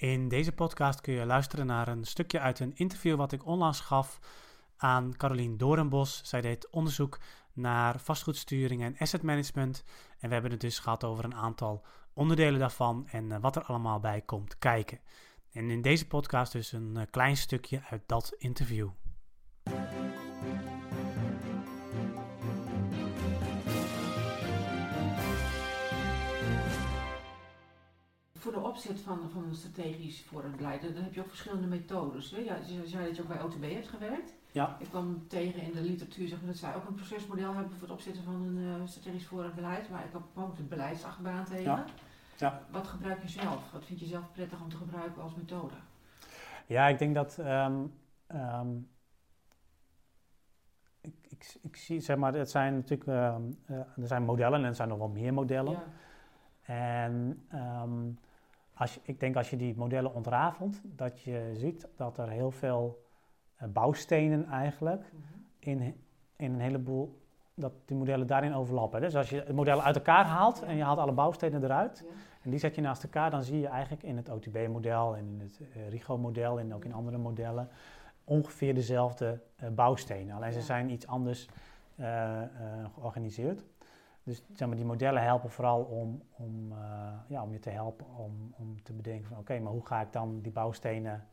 In deze podcast kun je luisteren naar een stukje uit een interview wat ik onlangs gaf aan Carolien Dorenbos. Zij deed onderzoek naar vastgoedsturing en asset management. En we hebben het dus gehad over een aantal onderdelen daarvan en eh, wat er allemaal bij komt kijken. En in deze podcast dus een eh, klein stukje uit dat interview. Voor de opzet van, van een strategisch beleid, dan heb je ook verschillende methodes. Hè? Ja, je zei dat je ook bij OTB hebt gewerkt. Ja. Ik kwam tegen in de literatuur zeg maar, dat zij ook een procesmodel hebben voor het opzetten van een uh, strategisch beleid, maar ik kwam ook de beleidsachtbaan tegen. Ja. Ja. Wat gebruik je zelf? Wat vind je zelf prettig om te gebruiken als methode? Ja, ik denk dat. ehm, ehm, ik, ik, ik zie, zeg maar, het zijn natuurlijk. ehm, eh, er zijn modellen en er zijn nog wel meer modellen. Ja. En ehm, als ik denk als je die modellen ontrafelt, dat je ziet dat er heel veel eh, bouwstenen eigenlijk Mhm. in, in een heleboel. dat die modellen daarin overlappen. Dus als je de modellen uit elkaar haalt en je haalt alle bouwstenen eruit. Ja. En die zet je naast elkaar, dan zie je eigenlijk in het OTB-model en in het eh, RIGO-model en ook in andere modellen ongeveer dezelfde eh, bouwstenen. Alleen ze zijn iets anders georganiseerd. Dus zeg maar, die modellen helpen vooral om, om, eh, ja, om je te helpen om, om te bedenken van oké, maar hoe ga ik dan die bouwstenen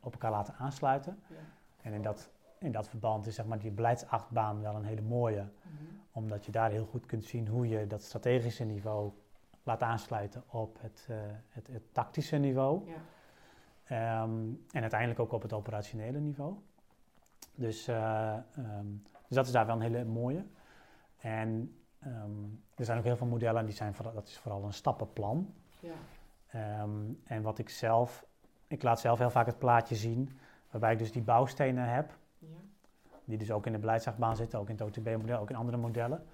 op elkaar laten aansluiten? Ja. En in dat, in dat verband is zeg maar, die beleidsachtbaan wel een hele mooie Mhm. omdat je daar heel goed kunt zien hoe je dat strategische niveau laat aansluiten op het, eh, het, het tactische niveau. Ja. Ehm, en uiteindelijk ook op het operationele niveau. Dus, eh, ehm, dus dat is daar wel een hele mooie. En ehm, er zijn ook heel veel modellen, die zijn dat is vooral een stappenplan. Ja. Ehm, en wat ik zelf, ik laat zelf heel vaak het plaatje zien, waarbij ik dus die bouwstenen heb Ja. die dus ook in de beleidsachtbaan zitten, ook in het OTB-model, ook in andere modellen.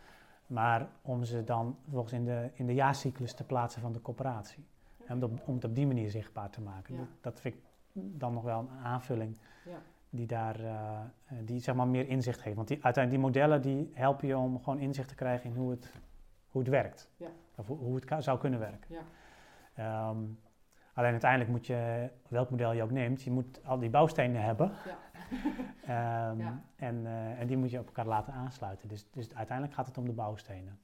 Maar om ze dan vervolgens in de, in de jaarcyclus te plaatsen van de coöperatie. En om, het op- om het op die manier zichtbaar te maken. Dat, dat vind ik dan nog wel een aanvulling Ja. Die daar eh, eh, die zeg maar meer inzicht geeft. Want die, uiteindelijk die modellen die helpen je om gewoon inzicht te krijgen in hoe het, hoe het werkt. Ja. Of hoe, hoe het zou kunnen werken. Ja. Ehm, alleen uiteindelijk moet je, welk model je ook neemt, je moet al die bouwstenen hebben. Ja. Ehm, Ja. en, eh, en die moet je op elkaar laten aansluiten. Dus, dus uiteindelijk gaat het om de bouwstenen.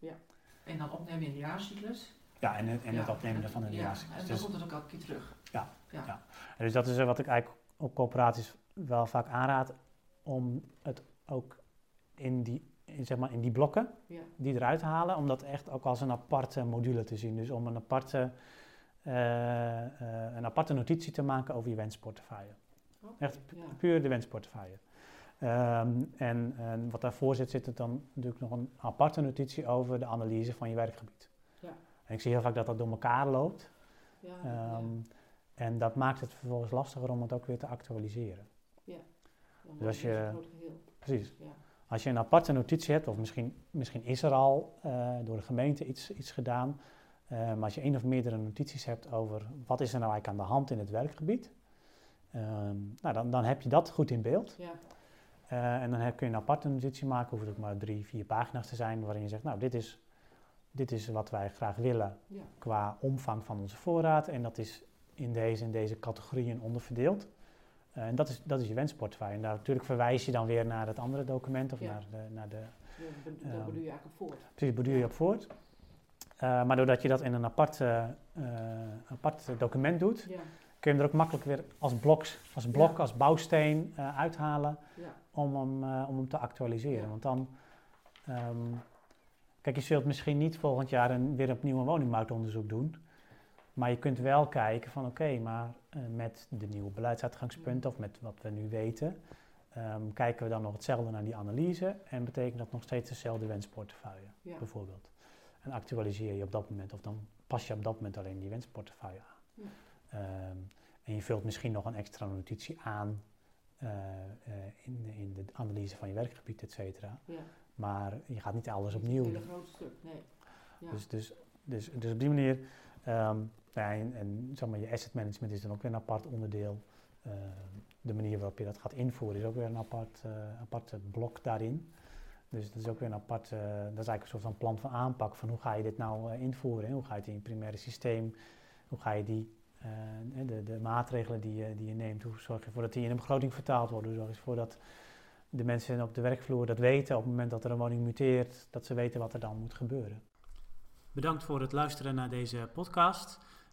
En dan opnemen in de jaarcyclus. Ja, en, het- en het Ja. opnemen daarvan in de ja. jaarcyclus. En dan Dus, komt het ook elke keer terug. Ja. ja. Ja. en dus dat is wat ik eigenlijk op coöperaties wel vaak aanraad. Om het ook in die, in, zeg maar in die blokken Ja. die eruit halen. Om dat echt ook als een aparte module te zien. Dus om een aparte, eh, eh, een aparte notitie te maken over je wensportefeuille. Echt ja. Puur de wensportefeuille. Ehm, en, en wat daarvoor zit, zit er dan natuurlijk nog een aparte notitie over de analyse van je werkgebied. Ja. En ik zie heel vaak dat dat door elkaar loopt. Ja, Ehm, En dat maakt het vervolgens lastiger om het ook weer te actualiseren. Dan dus als je- een groot geheel. Precies. Ja. Als je een aparte notitie hebt, of misschien, misschien is er al eh, door de gemeente iets, iets gedaan, eh, maar als je één of meerdere notities hebt over wat is er nou eigenlijk aan de hand in het werkgebied, ehm, nou, dan, dan heb je dat goed in beeld. Ja. Eh, en dan heb, kun je een aparte notitie maken, hoeft het maar drie, vier pagina's te zijn, waarin je zegt, nou, dit is, dit is wat wij graag willen Ja. qua omvang van onze voorraad. En dat is in deze en deze categorieën onderverdeeld. Eh, en dat is, dat is je wensportefeuille. En daar natuurlijk verwijs je dan weer naar het andere document of Ja. naar de, naar de ben- daar Ehm, bedoel je eigenlijk op voort. precies, borduur je op voort. Eh, maar doordat je dat in een apart, eh, apart document doet, Ja. kun je hem er ook makkelijk weer als, bloks, als blok, Ja. als bouwsteen uithalen Ja. om hem, om hem te actualiseren. Ja. Want dan, ehm, kijk, je zult misschien niet volgend jaar een, weer opnieuw een woningmarktonderzoek doen. Maar je kunt wel kijken van oké, maar met de nieuwe beleidsuitgangspunten of met wat we nu weten, ehm, kijken we dan nog hetzelfde naar die analyse en betekent dat nog steeds dezelfde wensportefeuille Ja. bijvoorbeeld. En actualiseer je op dat moment of dan pas je op dat moment alleen die wensportefeuille aan. Ja. Ehm, en je vult misschien nog een extra notitie aan eh, eh, in, in de analyse van je werkgebied, et cetera. Ja. Maar je gaat niet alles opnieuw Een doen. hele groot stuk, nee. Ja. Dus, dus, dus, dus op die manier, ehm, en, zeg maar, je asset management is dan ook weer een apart onderdeel. Ehm, de manier waarop je dat gaat invoeren is ook weer een apart, eh apart blok daarin. Dus dat is ook weer een apart, eh, dat is eigenlijk een soort van plan van aanpak van hoe ga je dit nou eh, invoeren. Hoe ga je het in je primaire systeem, hoe ga je die de, de, maatregelen die je, die je neemt, hoe zorg je ervoor dat die in een begroting vertaald worden? Hoe zorg je ervoor dat de mensen op de werkvloer dat weten op het moment dat er een woning muteert, dat ze weten wat er dan moet gebeuren. Bedankt voor het luisteren naar deze podcast.